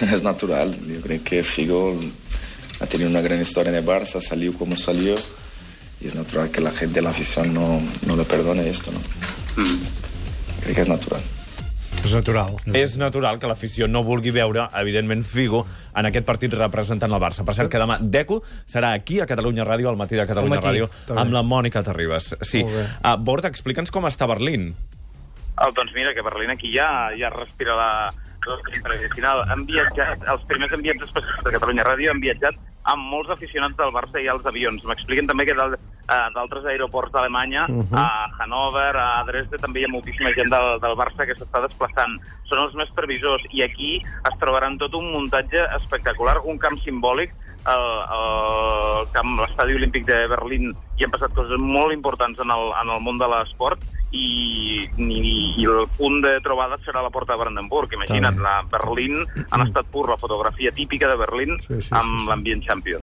es natural. Yo creo que Figo ha tenido una gran historia en el Barça, salió como salió y es natural que la gente, la afición no, no le perdone esto, ¿no? Creo que es natural. És natural. És natural que l'afició no vulgui veure, evidentment, Figo en aquest partit representant el Barça. Per cert, que demà Deco serà aquí a Catalunya Ràdio, al matí de Catalunya Al matí, Ràdio, també. amb la Mònica Terribas. Sí. Uh, Borda, explica'ns com està Berlín. Oh, doncs mira, que Berlín aquí ja, ja respira la, temporada final. Han viatjat, els primers enviats especials de Catalunya Ràdio han viatjat amb molts aficionats del Barça i als avions. M'expliquen també que eh, d'altres aeroports d'Alemanya, uh -huh. a Hannover, a Dresde, també hi ha moltíssima gent del, del Barça que s'està desplaçant. Són els més previsors i aquí es trobaran tot un muntatge espectacular, un camp simbòlic el, el camp, l'estadi olímpic de Berlín hi han passat coses molt importants en el, en el món de l'esport i, i, i el punt de trobada serà la porta de Brandenburg. Imagina't, la Berlín han estat pur la fotografia típica de Berlín Sí, sí, sí, amb sí. l'ambient Champions.